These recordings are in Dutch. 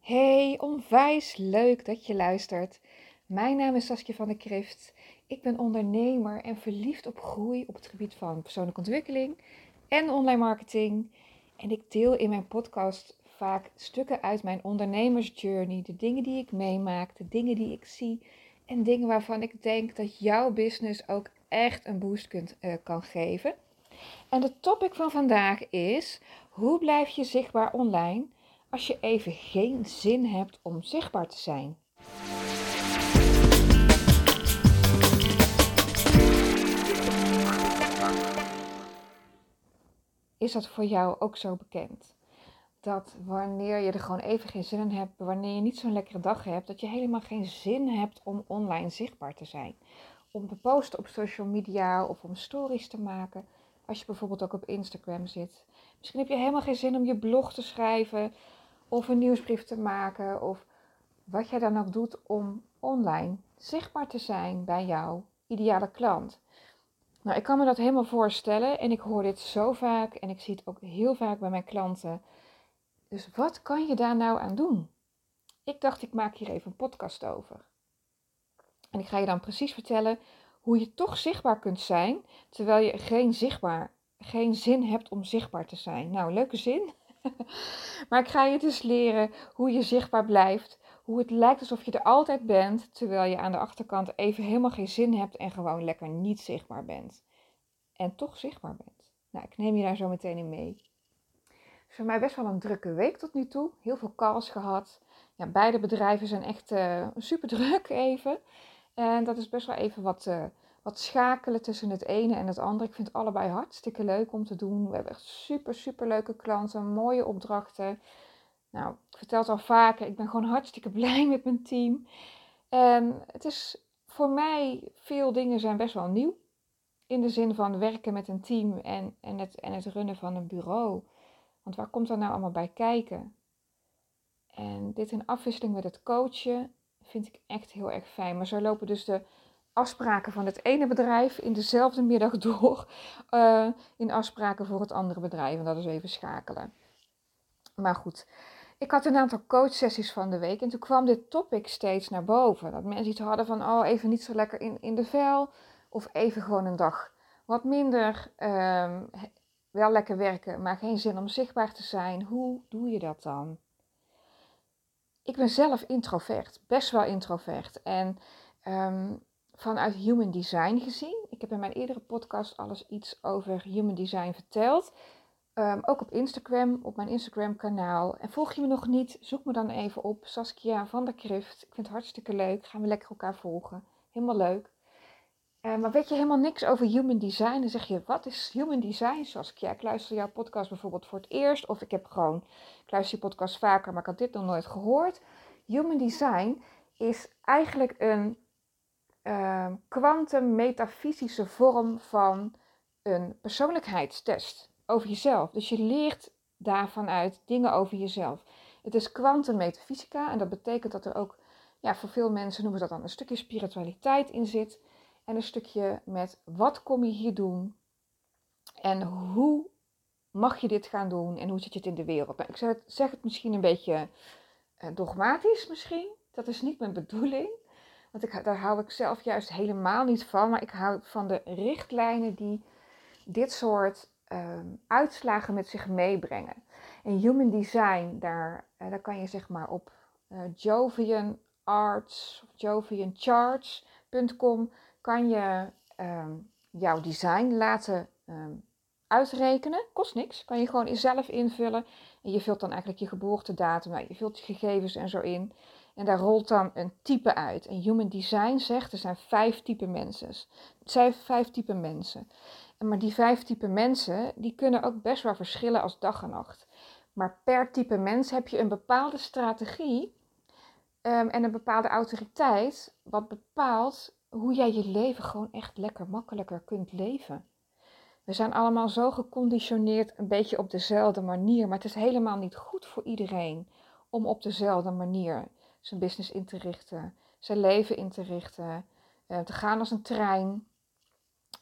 Hey, onwijs leuk dat je luistert. Mijn naam is Saskia van der Krift. Ik ben ondernemer en verliefd op groei op het gebied van persoonlijke ontwikkeling en online marketing. En ik deel in mijn podcast vaak stukken uit mijn ondernemersjourney, de dingen die ik meemaak, de dingen die ik zie en dingen waarvan ik denk dat jouw business ook echt een boost kunt, uh, kan geven. En de topic van vandaag is: hoe blijf je zichtbaar online? Als je even geen zin hebt om zichtbaar te zijn. Is dat voor jou ook zo bekend? Dat wanneer je er gewoon even geen zin in hebt, wanneer je niet zo'n lekkere dag hebt, dat je helemaal geen zin hebt om online zichtbaar te zijn. Om te posten op social media of om stories te maken. Als je bijvoorbeeld ook op Instagram zit. Misschien heb je helemaal geen zin om je blog te schrijven of een nieuwsbrief te maken of wat jij dan ook doet om online zichtbaar te zijn bij jouw ideale klant. Nou, ik kan me dat helemaal voorstellen en ik hoor dit zo vaak en ik zie het ook heel vaak bij mijn klanten. Dus wat kan je daar nou aan doen? Ik dacht, ik maak hier even een podcast over. En ik ga je dan precies vertellen hoe je toch zichtbaar kunt zijn, terwijl je geen, zichtbaar, geen zin hebt om zichtbaar te zijn. Nou, leuke zin. maar ik ga je dus leren hoe je zichtbaar blijft. Hoe het lijkt alsof je er altijd bent, terwijl je aan de achterkant even helemaal geen zin hebt en gewoon lekker niet zichtbaar bent. En toch zichtbaar bent. Nou, ik neem je daar zo meteen in mee. Het is voor mij best wel een drukke week tot nu toe. Heel veel calls gehad. Ja, beide bedrijven zijn echt uh, super druk even. En dat is best wel even wat, uh, wat schakelen tussen het ene en het andere. Ik vind allebei hartstikke leuk om te doen. We hebben echt super, super leuke klanten, mooie opdrachten. Nou, ik vertel het al vaker, ik ben gewoon hartstikke blij met mijn team. En het is voor mij, veel dingen zijn best wel nieuw. In de zin van werken met een team en, en, het, en het runnen van een bureau. Want waar komt er nou allemaal bij kijken? En dit in afwisseling met het coachen vind ik echt heel erg fijn. Maar zo lopen dus de afspraken van het ene bedrijf in dezelfde middag door uh, in afspraken voor het andere bedrijf. En dat is even schakelen. Maar goed, ik had een aantal coachsessies van de week en toen kwam dit topic steeds naar boven. Dat mensen iets hadden van, oh, even niet zo lekker in, in de vel. Of even gewoon een dag wat minder. Um, wel lekker werken, maar geen zin om zichtbaar te zijn. Hoe doe je dat dan? Ik ben zelf introvert, best wel introvert. En um, vanuit Human Design gezien. Ik heb in mijn eerdere podcast alles iets over Human Design verteld. Um, ook op Instagram, op mijn Instagram kanaal. En volg je me nog niet, zoek me dan even op. Saskia van der Krift. Ik vind het hartstikke leuk. Gaan we lekker elkaar volgen. Helemaal leuk. Uh, maar weet je helemaal niks over Human Design? Dan zeg je, wat is Human Design, Saskia? Ik luister jouw podcast bijvoorbeeld voor het eerst. Of ik heb gewoon, ik luister je podcast vaker, maar ik had dit nog nooit gehoord. Human Design is eigenlijk een kwantum-metafysische ehm, vorm van een persoonlijkheidstest over jezelf. Dus je leert daarvan uit dingen over jezelf. Het is kwantummetafysica en dat betekent dat er ook, ja, voor veel mensen noemen ze dat dan een stukje spiritualiteit in zit. En een stukje met wat kom je hier doen en hoe mag je dit gaan doen en hoe zit je het in de wereld. Nou, ik zeg het, zeg het misschien een beetje uh, dogmatisch misschien. Dat is niet mijn bedoeling. Want ik, daar hou ik zelf juist helemaal niet van. Maar ik hou van de richtlijnen die dit soort ehm, uitslagen met zich meebrengen. En human design, daar, uh, daar kan je zeg maar op uh, Jovian Arts of joviancharts.com kan je um, jouw design laten um, uitrekenen. Kost niks. Kan je gewoon zelf invullen. En je vult dan eigenlijk je geboortedatum, je vult je gegevens en zo in. En daar rolt dan een type uit. En Human Design zegt er zijn vijf type mensen. Het zijn vijf type mensen. Maar die vijf type mensen, die kunnen ook best wel verschillen als dag en nacht. Maar per type mens heb je een bepaalde strategie um, en een bepaalde autoriteit, wat bepaalt hoe jij je leven gewoon echt lekker makkelijker kunt leven. We zijn allemaal zo geconditioneerd een beetje op dezelfde manier, maar het is helemaal niet goed voor iedereen om op dezelfde manier zijn business in te richten, zijn leven in te richten, uh, te gaan als een trein.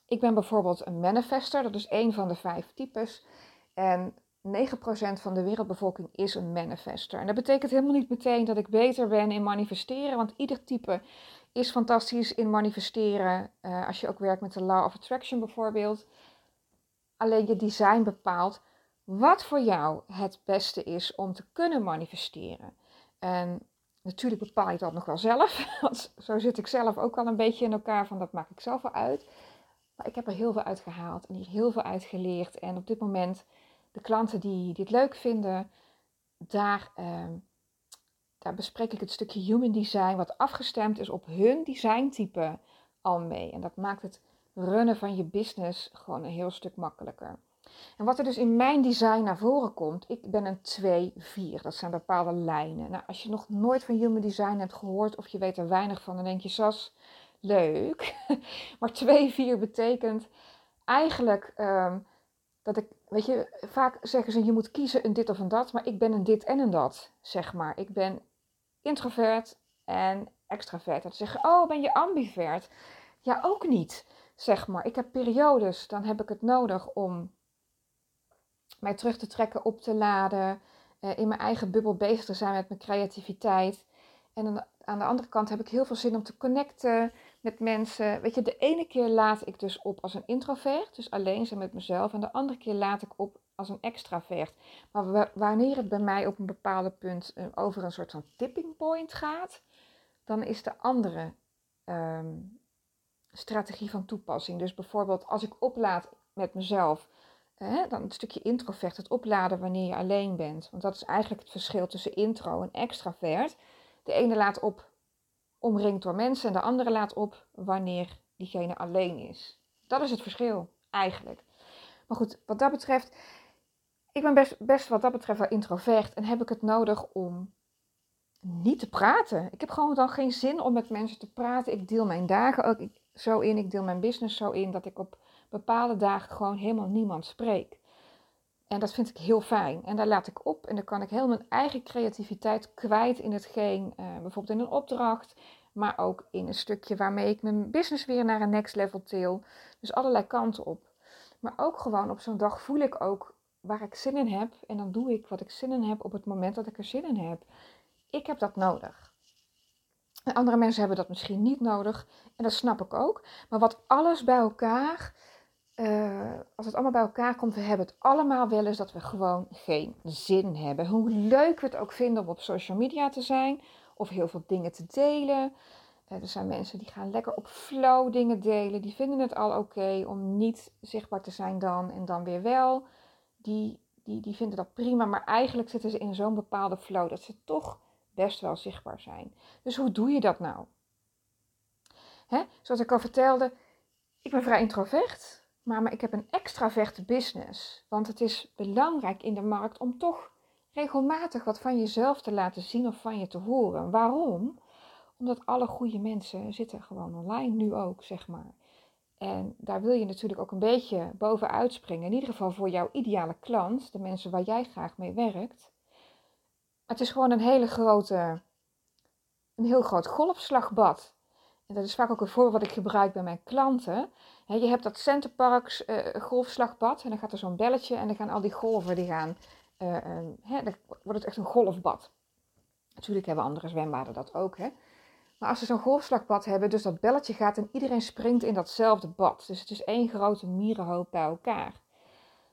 Ik ben bijvoorbeeld een manifester, dat is één van de vijf types. En 9% van de wereldbevolking is een manifester. En dat betekent helemaal niet meteen dat ik beter ben in manifesteren, want ieder type is fantastisch in manifesteren. Uh, als je ook werkt met de Law of Attraction bijvoorbeeld. Alleen je design bepaalt wat voor jou het beste is om te kunnen manifesteren. En natuurlijk bepaal je dat nog wel zelf, want zo zit ik zelf ook al een beetje in elkaar van dat maak ik zelf wel uit. Maar ik heb er heel veel uit gehaald en hier heel veel uit geleerd. En op dit moment, de klanten die dit leuk vinden, daar, uh, daar bespreek ik het stukje human design, wat afgestemd is op hun designtype, al mee. En dat maakt het runnen van je business gewoon een heel stuk makkelijker. En wat er dus in mijn design naar voren komt, ik ben een 2-4. Dat zijn bepaalde lijnen. Nou, als je nog nooit van human design hebt gehoord of je weet er weinig van, dan denk je, Sas, leuk. maar 2-4 betekent eigenlijk um, dat ik, weet je, vaak zeggen ze je moet kiezen een dit of een dat, maar ik ben een dit en een dat, zeg maar. Ik ben introvert en extravert. En zeggen, oh, ben je ambivert? Ja, ook niet, zeg maar. Ik heb periodes, dan heb ik het nodig om mij terug te trekken, op te laden, uh, in mijn eigen bubbel bezig te zijn met mijn creativiteit. En aan de andere kant heb ik heel veel zin om te connecten met mensen. Weet je, de ene keer laat ik dus op als een introvert, dus alleen zijn met mezelf. En de andere keer laat ik op als een extravert. Maar wanneer het bij mij op een bepaald punt uh, over een soort van tipping point gaat, dan is de andere um, strategie van toepassing. Dus bijvoorbeeld als ik oplaad met mezelf, dan een stukje introvert, het opladen wanneer je alleen bent. Want dat is eigenlijk het verschil tussen intro en extravert. De ene laat op omringd door mensen en de andere laat op wanneer diegene alleen is. Dat is het verschil, eigenlijk. Maar goed, wat dat betreft, ik ben best, best wat dat betreft wel introvert en heb ik het nodig om niet te praten. Ik heb gewoon dan geen zin om met mensen te praten. Ik deel mijn dagen ook zo in, ik deel mijn business zo in dat ik op bepaalde dagen gewoon helemaal niemand spreek. En dat vind ik heel fijn. En daar laat ik op en dan kan ik heel mijn eigen creativiteit kwijt in hetgeen, uh, bijvoorbeeld in een opdracht, maar ook in een stukje waarmee ik mijn business weer naar een next level til. Dus allerlei kanten op. Maar ook gewoon op zo'n dag voel ik ook waar ik zin in heb en dan doe ik wat ik zin in heb op het moment dat ik er zin in heb. Ik heb dat nodig. Andere mensen hebben dat misschien niet nodig en dat snap ik ook. Maar wat alles bij elkaar uh, als het allemaal bij elkaar komt, we hebben het allemaal wel eens dat we gewoon geen zin hebben. Hoe leuk we het ook vinden om op social media te zijn of heel veel dingen te delen. Uh, er zijn mensen die gaan lekker op flow dingen delen. Die vinden het al oké om niet zichtbaar te zijn dan en dan weer wel. Die, die, die vinden dat prima, maar eigenlijk zitten ze in zo'n bepaalde flow dat ze toch best wel zichtbaar zijn. Dus hoe doe je dat nou? Hè? Zoals ik al vertelde, ik ben vrij introvert. Maar, maar ik heb een extraverte business. Want het is belangrijk in de markt om toch regelmatig wat van jezelf te laten zien of van je te horen. Waarom? Omdat alle goede mensen zitten gewoon online nu ook, zeg maar. En daar wil je natuurlijk ook een beetje bovenuit springen. In ieder geval voor jouw ideale klant, de mensen waar jij graag mee werkt. Het is gewoon een hele grote, een heel groot golfslagbad. En dat is vaak ook een voorbeeld wat ik gebruik bij mijn klanten je hebt dat Centerparks uh, golfslagbad en dan gaat er zo'n belletje en dan gaan al die golven, die gaan, uh, uh, dan wordt het echt een golfbad. Natuurlijk hebben andere zwembaden dat ook, hè. Maar als ze zo'n golfslagbad hebben, dus dat belletje gaat en iedereen springt in datzelfde bad. Dus het is één grote mierenhoop bij elkaar.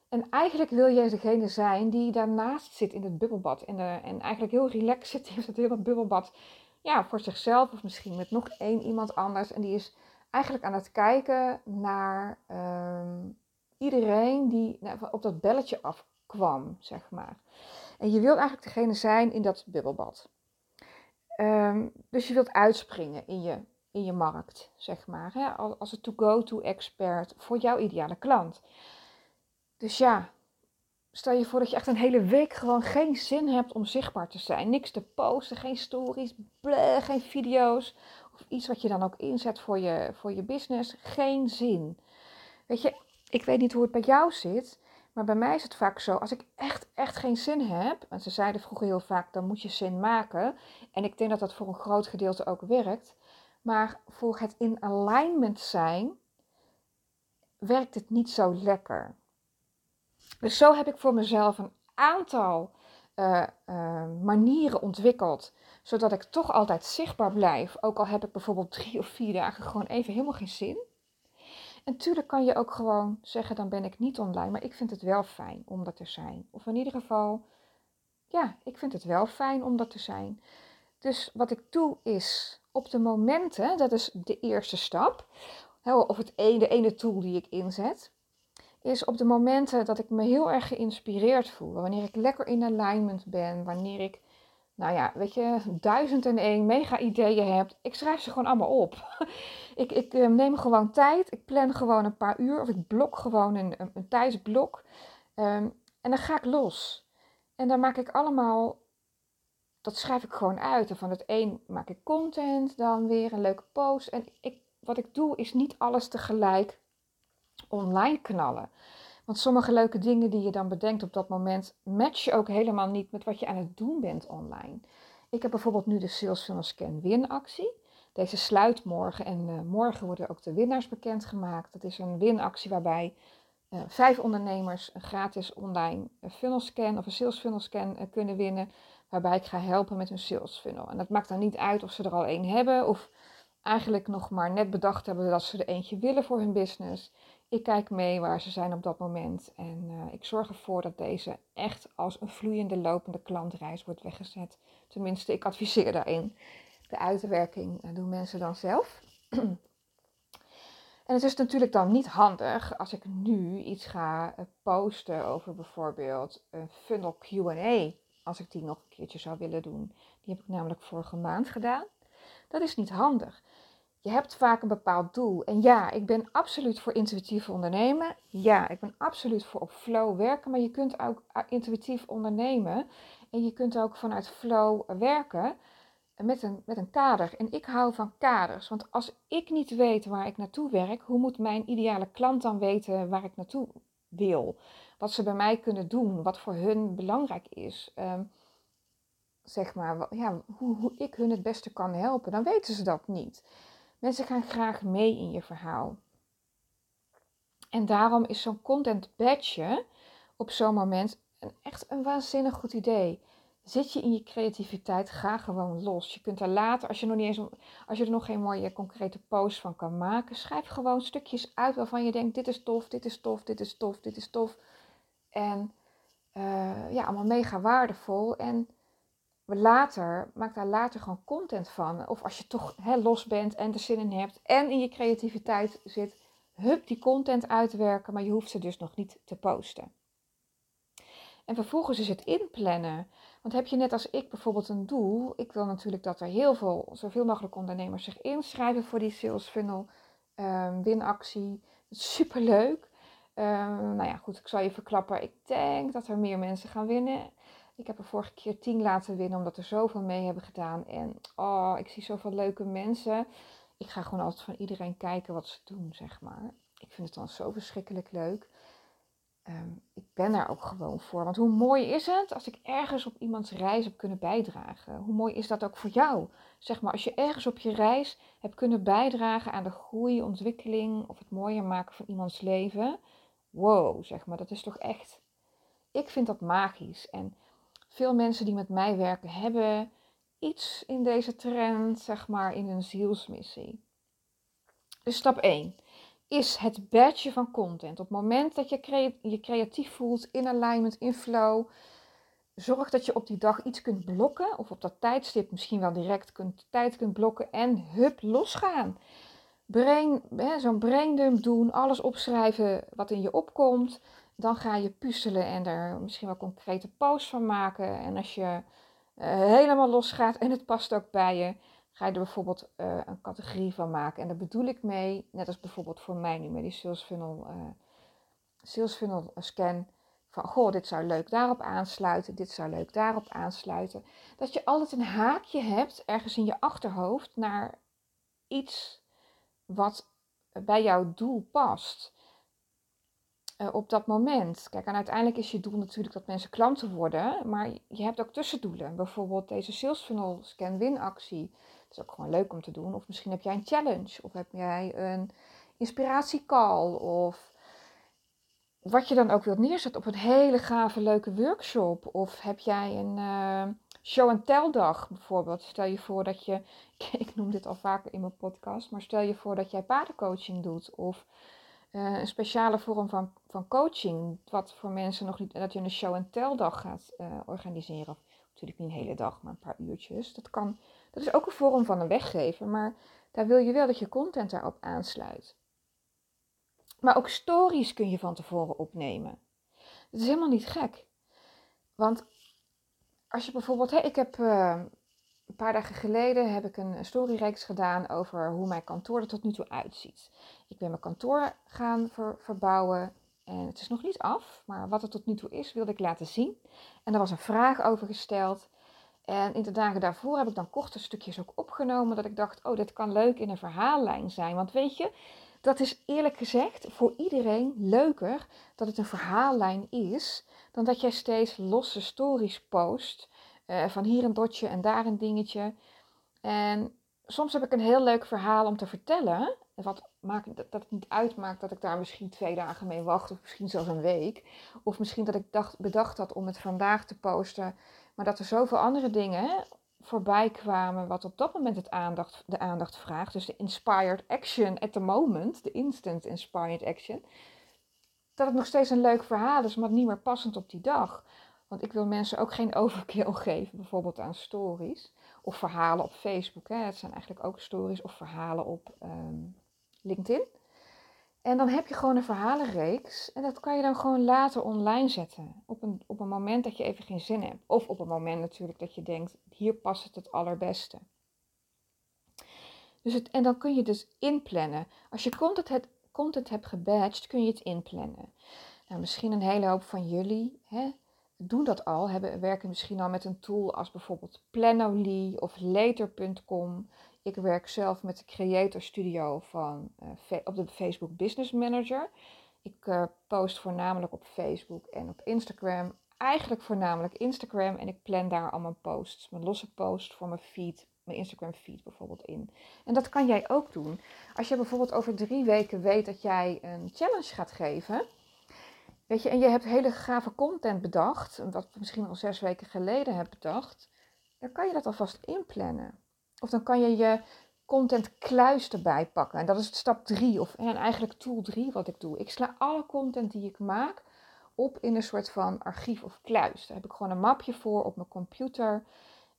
En eigenlijk wil jij degene zijn die daarnaast zit in het bubbelbad. En, en eigenlijk heel relaxed zit in het hele bubbelbad. Ja, voor zichzelf of misschien met nog één iemand anders. En die is eigenlijk aan het kijken naar ehm, iedereen die nou, op dat belletje afkwam, zeg maar. En je wilt eigenlijk degene zijn in dat bubbelbad. Um, dus je wilt uitspringen in je, in je markt, zeg maar. Hè? Als een to-go-to-expert voor jouw ideale klant. Dus ja, stel je voor dat je echt een hele week gewoon geen zin hebt om zichtbaar te zijn. Niks te posten, geen stories, geen video's of iets wat je dan ook inzet voor je, voor je business, geen zin. Weet je, ik weet niet hoe het bij jou zit, maar bij mij is het vaak zo, als ik echt, echt geen zin heb, en ze zeiden vroeger heel vaak, dan moet je zin maken. En ik denk dat dat voor een groot gedeelte ook werkt. Maar voor het in alignment zijn, werkt het niet zo lekker. Dus zo heb ik voor mezelf een aantal uh, manieren ontwikkeld, zodat ik toch altijd zichtbaar blijf. Ook al heb ik bijvoorbeeld drie of vier dagen gewoon even helemaal geen zin. En natuurlijk kan je ook gewoon zeggen, dan ben ik niet online, maar ik vind het wel fijn om dat te zijn. Of in ieder geval, ja, ik vind het wel fijn om dat te zijn. Dus wat ik doe is op de momenten, dat is de eerste stap, of het ene, de ene tool die ik inzet, is op de momenten dat ik me heel erg geïnspireerd voel. Wanneer ik lekker in alignment ben, wanneer ik, nou ja, weet je, duizend en één mega ideeën heb. Ik schrijf ze gewoon allemaal op. ik, ik uh, neem gewoon tijd, ik plan gewoon een paar uur of ik blok gewoon een, een, een tijdsblok. Um, en dan ga ik los. En dan maak ik allemaal, dat schrijf ik gewoon uit. En van het een maak ik content, dan weer een leuke post. En ik, wat ik doe is niet alles tegelijk online knallen. Want sommige leuke dingen die je dan bedenkt op dat moment, match je ook helemaal niet met wat je aan het doen bent online. Ik heb bijvoorbeeld nu de Sales Funnel Scan winactie. Deze sluit morgen en uh, morgen worden ook de winnaars bekendgemaakt. Dat is een winactie waarbij uh, vijf ondernemers een gratis online funnel scan of een sales funnel scan kunnen winnen. Waarbij ik ga helpen met hun sales funnel. En dat maakt dan niet uit of ze er al één hebben of eigenlijk nog maar net bedacht hebben dat ze er eentje willen voor hun business. Ik kijk mee waar ze zijn op dat moment en uh, ik zorg ervoor dat deze echt als een vloeiende lopende klantreis wordt weggezet. Tenminste, ik adviseer daarin. De uitwerking uh, doen mensen dan zelf. en het is natuurlijk dan niet handig als ik nu iets ga uh, posten over bijvoorbeeld een funnel QA. Als ik die nog een keertje zou willen doen. Die heb ik namelijk vorige maand gedaan. Dat is niet handig. Je hebt vaak een bepaald doel. En ja, ik ben absoluut voor intuïtief ondernemen. Ja, ik ben absoluut voor op flow werken. Maar je kunt ook eh, intuïtief ondernemen. En je kunt ook vanuit flow werken met een, met een kader. En ik hou van kaders. Want als ik niet weet waar ik naartoe werk, hoe moet mijn ideale klant dan weten waar ik naartoe wil? Wat ze bij mij kunnen doen, wat voor hun belangrijk is. Um, zeg maar, ja, hoe, hoe ik hun het beste kan helpen, dan weten ze dat niet. Mensen gaan graag mee in je verhaal. En daarom is zo'n content badge op zo'n moment een, echt een waanzinnig goed idee. Zit je in je creativiteit, ga gewoon los. Je kunt er later, als je, nog niet eens, als je er nog geen mooie concrete post van kan maken, schrijf gewoon stukjes uit waarvan je denkt: dit is tof, dit is tof, dit is tof, dit is tof. En uh, ja, allemaal mega waardevol. En later, maak daar later gewoon content van. Of als je toch los bent en er zin in hebt en in je creativiteit zit, hup die content uitwerken, maar je hoeft ze dus nog niet te posten. En vervolgens is het inplannen. Want heb je net als ik bijvoorbeeld een doel, ik wil natuurlijk dat er heel veel, zoveel mogelijk ondernemers zich inschrijven voor die sales funnel um, winactie. Super leuk. Um, nou ja, goed, ik zal je verklappen. Ik denk dat er meer mensen gaan winnen. Ik heb er vorige keer tien laten winnen omdat er zoveel mee hebben gedaan. En oh, ik zie zoveel leuke mensen. Ik ga gewoon altijd van iedereen kijken wat ze doen, zeg maar. Ik vind het dan zo verschrikkelijk leuk. Ehm, ik ben daar ook gewoon voor. Want hoe mooi is het als ik ergens op iemands reis heb kunnen bijdragen? Hoe mooi is dat ook voor jou? Zeg maar, als je ergens op je reis hebt kunnen bijdragen aan de groei, ontwikkeling of het mooier maken van iemands leven. Wow, zeg maar, dat is toch echt. Ik vind dat magisch. En veel mensen die met mij werken hebben iets in deze trend, zeg maar, in hun zielsmissie. Dus stap 1 is het badge van content. Op het moment dat je je creatief voelt, in alignment, in flow, zorg dat je op die dag iets kunt blokken. Of op dat tijdstip misschien wel direct kunt, tijd kunt blokken en hup, losgaan. Zo'n braindump doen, alles opschrijven wat in je opkomt. Dan ga je puzzelen en er misschien wel concrete posts van maken. En als je uh, helemaal losgaat en het past ook bij je, ga je er bijvoorbeeld uh, een categorie van maken. En daar bedoel ik mee, net als bijvoorbeeld voor mij nu met die sales funnel, uh, sales funnel scan. Van goh, dit zou leuk daarop aansluiten, dit zou leuk daarop aansluiten. Dat je altijd een haakje hebt ergens in je achterhoofd naar iets wat bij jouw doel past. Uh, op dat moment. Kijk, en uiteindelijk is je doel natuurlijk dat mensen klanten worden, maar je hebt ook tussendoelen. Bijvoorbeeld deze sales funnel scan win actie. Dat is ook gewoon leuk om te doen. Of misschien heb jij een challenge, of heb jij een inspiratiecall, of wat je dan ook wilt neerzetten op een hele gave, leuke workshop. Of heb jij een uh, show-and-tell dag bijvoorbeeld. Stel je voor dat je, ik noem dit al vaker in mijn podcast, maar stel je voor dat jij paardencoaching doet. Of uh, een speciale vorm van, van coaching. Wat voor mensen nog niet, dat je een show-and-tell dag gaat uh, organiseren. Natuurlijk niet een hele dag, maar een paar uurtjes. Dat, kan, dat is ook een vorm van een weggeven, maar daar wil je wel dat je content daarop aansluit. Maar ook stories kun je van tevoren opnemen. Het is helemaal niet gek. Want als je bijvoorbeeld, hè, ik heb uh, een paar dagen geleden heb ik een storyreeks gedaan over hoe mijn kantoor er tot nu toe uitziet. Ik ben mijn kantoor gaan verbouwen en het is nog niet af, maar wat het tot nu toe is, wilde ik laten zien. En er was een vraag over gesteld. En in de dagen daarvoor heb ik dan korte stukjes ook opgenomen dat ik dacht, oh, dit kan leuk in een verhaallijn zijn. Want weet je, dat is eerlijk gezegd voor iedereen leuker dat het een verhaallijn is, dan dat jij steeds losse stories post. Uh, van hier een dotje en daar een dingetje. En soms heb ik een heel leuk verhaal om te vertellen. Wat maakt, dat, dat het niet uitmaakt dat ik daar misschien twee dagen mee wacht, of misschien zelfs een week. Of misschien dat ik dacht, bedacht had om het vandaag te posten. Maar dat er zoveel andere dingen voorbij kwamen wat op dat moment het aandacht, de aandacht vraagt. Dus de inspired action at the moment, de instant inspired action. Dat het nog steeds een leuk verhaal is, maar niet meer passend op die dag. Want ik wil mensen ook geen overkill geven, bijvoorbeeld aan stories of verhalen op Facebook. Hè. Het zijn eigenlijk ook stories of verhalen op ehm, LinkedIn. En dan heb je gewoon een verhalenreeks en dat kan je dan gewoon later online zetten. Op een, op een moment dat je even geen zin hebt. Of op een moment natuurlijk dat je denkt, hier past het het allerbeste. Dus het, en dan kun je dus inplannen. Als je content, het, content hebt gebadged, kun je het inplannen. Nou, misschien een hele hoop van jullie hè, doen dat al. Hebben, werken misschien al met een tool als bijvoorbeeld Planoly of Later.com. Ik werk zelf met de Creator Studio van, uh, op de Facebook Business Manager. Ik uh, post voornamelijk op Facebook en op Instagram. Eigenlijk voornamelijk Instagram. En ik plan daar al mijn posts, mijn losse posts voor mijn feed, mijn Instagram feed bijvoorbeeld in. En dat kan jij ook doen. Als je bijvoorbeeld over drie weken weet dat jij een challenge gaat geven. Weet je, en je hebt hele gave content bedacht, wat misschien al zes weken geleden hebt bedacht, dan kan je dat alvast inplannen. Of dan kan je je content kluis erbij pakken. En dat is stap 3, of en eigenlijk tool 3 wat ik doe. Ik sla alle content die ik maak op in een soort van archief of kluis. Daar heb ik gewoon een mapje voor op mijn computer.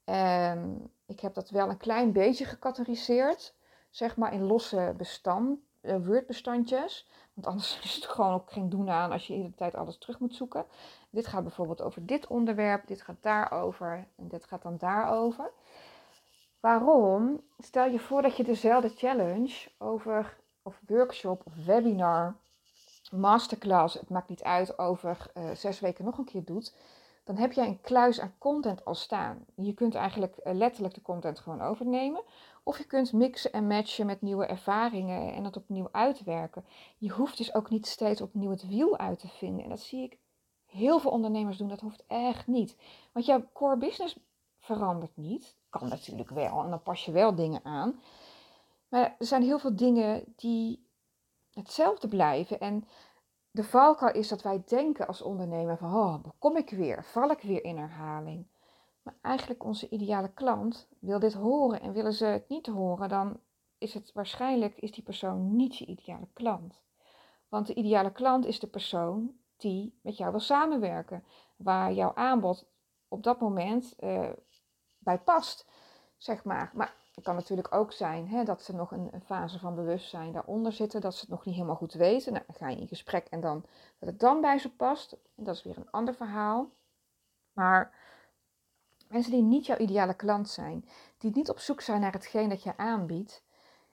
En ik heb dat wel een klein beetje gecategoriseerd, zeg maar in losse bestand, Word-bestandjes. Want anders is het gewoon ook geen doen aan als je de hele tijd alles terug moet zoeken. Dit gaat bijvoorbeeld over dit onderwerp, dit gaat daarover en dit gaat dan daarover. Waarom? Stel je voor dat je dezelfde challenge over, of workshop of webinar, masterclass, het maakt niet uit, over uh, zes weken nog een keer doet. Dan heb jij een kluis aan content al staan. Je kunt eigenlijk uh, letterlijk de content gewoon overnemen. Of je kunt mixen en matchen met nieuwe ervaringen en dat opnieuw uitwerken. Je hoeft dus ook niet steeds opnieuw het wiel uit te vinden. En dat zie ik heel veel ondernemers doen. Dat hoeft echt niet. Want jouw core business verandert niet. Kan natuurlijk wel en dan pas je wel dingen aan. Maar er zijn heel veel dingen die hetzelfde blijven. En de valkuil is dat wij denken als ondernemer van, oh, kom ik weer, val ik weer in herhaling. Maar eigenlijk onze ideale klant wil dit horen en willen ze het niet horen, dan is het waarschijnlijk is die persoon niet je ideale klant. Want de ideale klant is de persoon die met jou wil samenwerken, waar jouw aanbod op dat moment uh, bij past, zeg maar. Maar het kan natuurlijk ook zijn hè, dat ze nog een, een, fase van bewustzijn daaronder zitten, dat ze het nog niet helemaal goed weten. Nou, dan ga je in gesprek en dan dat het dan bij ze past. Dat is weer een ander verhaal. Maar mensen die niet jouw ideale klant zijn, die niet op zoek zijn naar hetgeen dat je aanbiedt,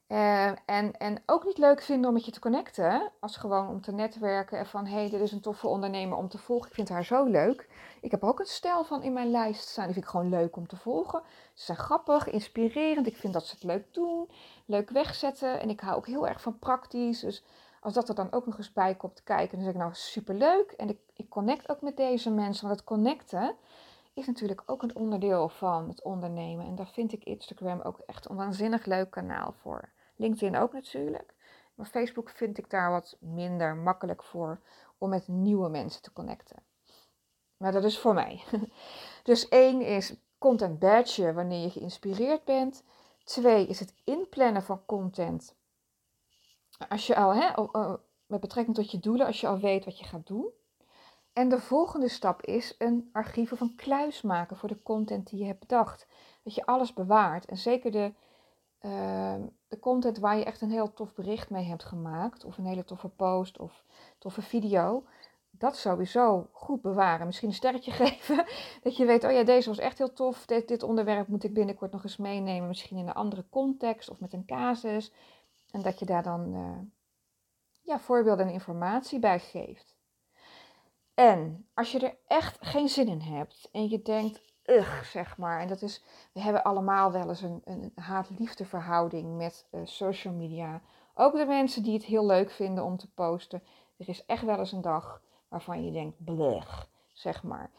uh, en, en ook niet leuk vinden om met je te connecten, als gewoon om te netwerken en van hé, hey, dit is een toffe ondernemer om te volgen. Ik vind haar zo leuk. Ik heb ook een stijl van in mijn lijst staan, die vind ik gewoon leuk om te volgen. Ze zijn grappig, inspirerend. Ik vind dat ze het leuk doen, leuk wegzetten. En ik hou ook heel erg van praktisch. Dus als dat er dan ook nog eens bij komt kijken, dan zeg ik nou superleuk. En ik, ik connect ook met deze mensen, want het connecten is natuurlijk ook een onderdeel van het ondernemen. En daar vind ik Instagram ook echt een waanzinnig leuk kanaal voor. LinkedIn ook natuurlijk. Maar Facebook vind ik daar wat minder makkelijk voor om met nieuwe mensen te connecten. Maar dat is voor mij. Dus één is content badge wanneer je geïnspireerd bent. Twee is het inplannen van content. Als je al, hè, met betrekking tot je doelen, als je al weet wat je gaat doen. En de volgende stap is een archief of een kluis maken voor de content die je hebt bedacht. Dat je alles bewaart. En zeker de, uh, de content waar je echt een heel tof bericht mee hebt gemaakt. Of een hele toffe post of toffe video. Dat sowieso goed bewaren. Misschien een sterretje geven. Dat je weet, oh ja, deze was echt heel tof. Dit, dit onderwerp moet ik binnenkort nog eens meenemen. Misschien in een andere context of met een casus. En dat je daar dan uh, ja, voorbeelden en informatie bij geeft. En als je er echt geen zin in hebt en je denkt, ugh, zeg maar. En dat is, we hebben allemaal wel eens een, een haat-liefde verhouding met uh, social media. Ook de mensen die het heel leuk vinden om te posten. Er is echt wel eens een dag waarvan je denkt, blech, zeg maar.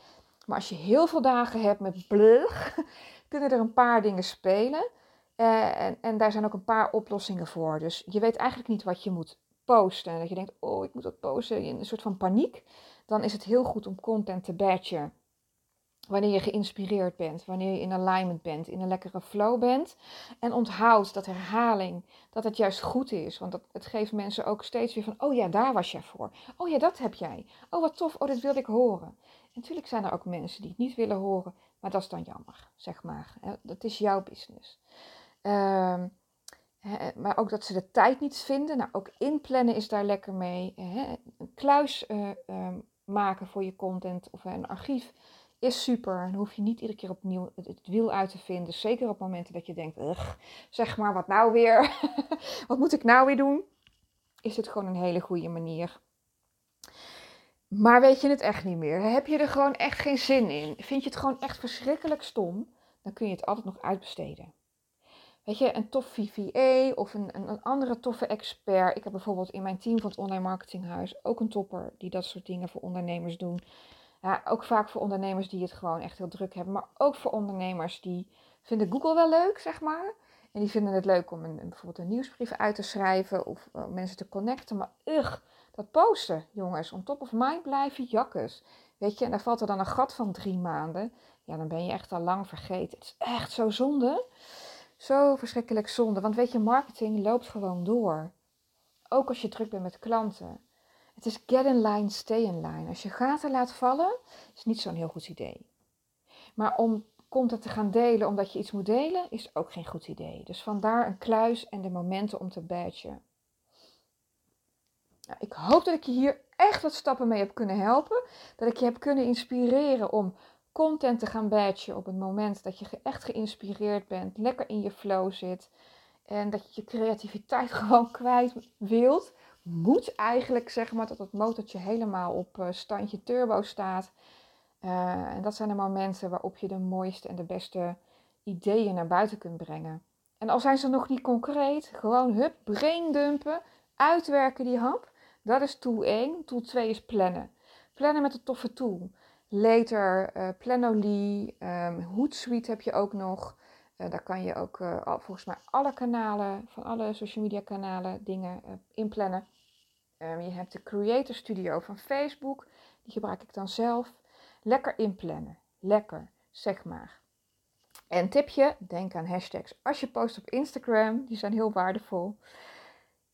Maar als je heel veel dagen hebt met blech, kunnen er een paar dingen spelen. Uh, en, en daar zijn ook een paar oplossingen voor. Dus je weet eigenlijk niet wat je moet posten. En dat je denkt, oh, ik moet dat posten in een soort van paniek. Dan is het heel goed om content te batchen Wanneer je geïnspireerd bent, wanneer je in alignment bent, in een lekkere flow bent. En onthoud dat herhaling, dat het juist goed is. Want dat, het geeft mensen ook steeds weer van, oh ja, daar was jij voor. Oh ja, dat heb jij. Oh wat tof, oh dit wilde ik horen. En natuurlijk zijn er ook mensen die het niet willen horen, maar dat is dan jammer, zeg maar. Dat is jouw business. Um, maar ook dat ze de tijd niet vinden. Nou, ook inplannen is daar lekker mee. Een kluis uh, maken voor je content of een archief is super. Dan hoef je niet iedere keer opnieuw het, wiel uit te vinden. Zeker op momenten dat je denkt, zeg maar, wat nou weer? wat moet ik nou weer doen? Is het gewoon een hele goede manier. Maar weet je het echt niet meer? Heb je er gewoon echt geen zin in? Vind je het gewoon echt verschrikkelijk stom? Dan kun je het altijd nog uitbesteden. Weet je, een tof VVA of een, een, een, andere toffe expert. Ik heb bijvoorbeeld in mijn team van het Online Marketinghuis ook een topper die dat soort dingen voor ondernemers doen. Ja, ook vaak voor ondernemers die het gewoon echt heel druk hebben. Maar ook voor ondernemers die vinden Google wel leuk, zeg maar. En die vinden het leuk om een, bijvoorbeeld een nieuwsbrief uit te schrijven of uh, mensen te connecten. Maar ugh, dat posten, jongens, on top of mind blijven, jakkes. Weet je, en daar valt er dan een gat van drie maanden. Ja, dan ben je echt al lang vergeten. Het is echt zo zonde. Zo verschrikkelijk zonde. Want weet je, marketing loopt gewoon door. Ook als je druk bent met klanten. Het is get in line, stay in line. Als je gaten laat vallen, is niet zo'n heel goed idee. Maar om content te gaan delen omdat je iets moet delen, is ook geen goed idee. Dus vandaar een kluis en de momenten om te badgen. Nou, ik hoop dat ik je hier echt wat stappen mee heb kunnen helpen. Dat ik je heb kunnen inspireren om content te gaan badgen op het moment dat je echt geïnspireerd bent, lekker in je flow zit. En dat je je creativiteit gewoon kwijt wilt moet eigenlijk zeg maar dat het motortje helemaal op uh, standje turbo staat. Uh, en dat zijn de momenten waarop je de mooiste en de beste ideeën naar buiten kunt brengen. En al zijn ze nog niet concreet, gewoon hup, braindumpen, uitwerken die hap. Dat is tool 1. Tool 2 is plannen. Plannen met een toffe tool. Later, uh, Planoly, um, Hootsuite heb je ook nog. Uh, daar kan je ook uh, volgens mij alle kanalen, van alle social media kanalen, dingen inplannen. Um, je hebt de Creator Studio van Facebook, die gebruik ik dan zelf. Lekker inplannen, lekker, zeg maar. En tipje, denk aan hashtags als je post op Instagram, die zijn heel waardevol.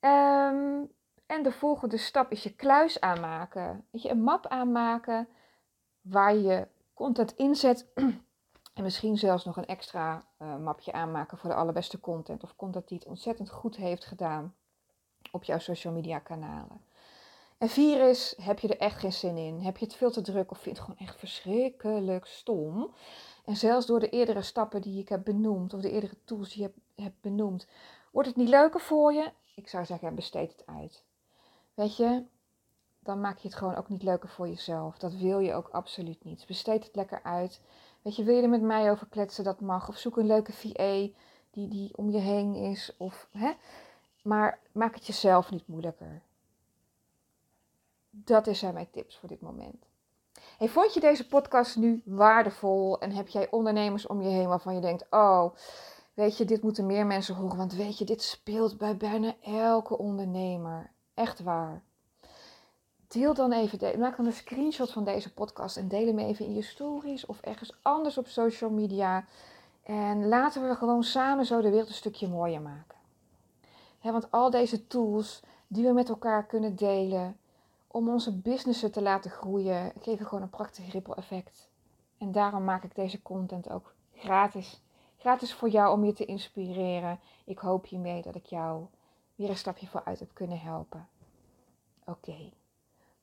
Um, en de volgende stap is je kluis aanmaken. Weet je, een map aanmaken waar je content inzet. En misschien zelfs nog een extra uh, mapje aanmaken voor de allerbeste content. Of content die het ontzettend goed heeft gedaan op jouw social media kanalen. En vier is, heb je er echt geen zin in? Heb je het veel te druk of vind je het gewoon echt verschrikkelijk stom? En zelfs door de eerdere stappen die ik heb benoemd, of de eerdere tools die je hebt benoemd, wordt het niet leuker voor je? Ik zou zeggen, besteed het uit. Weet je, dan maak je het gewoon ook niet leuker voor jezelf. Dat wil je ook absoluut niet. Besteed het lekker uit. Weet je, wil je er met mij over kletsen? Dat mag. Of zoek een leuke VA die, die om je heen is. Of, hè? Maar maak het jezelf niet moeilijker. Dat zijn mijn tips voor dit moment. Hey, vond je deze podcast nu waardevol en heb jij ondernemers om je heen waarvan je denkt: oh, weet je, dit moeten meer mensen horen, want weet je, dit speelt bij bijna elke ondernemer. Echt waar. Deel dan even, maak dan een screenshot van deze podcast en deel hem even in je stories of ergens anders op social media. En laten we gewoon samen zo de wereld een stukje mooier maken. want al deze tools die we met elkaar kunnen delen om onze businessen te laten groeien, geven gewoon een prachtig ripple effect. En daarom maak ik deze content ook gratis. Gratis voor jou om je te inspireren. Ik hoop hiermee dat ik jou weer een stapje vooruit heb kunnen helpen. Oké,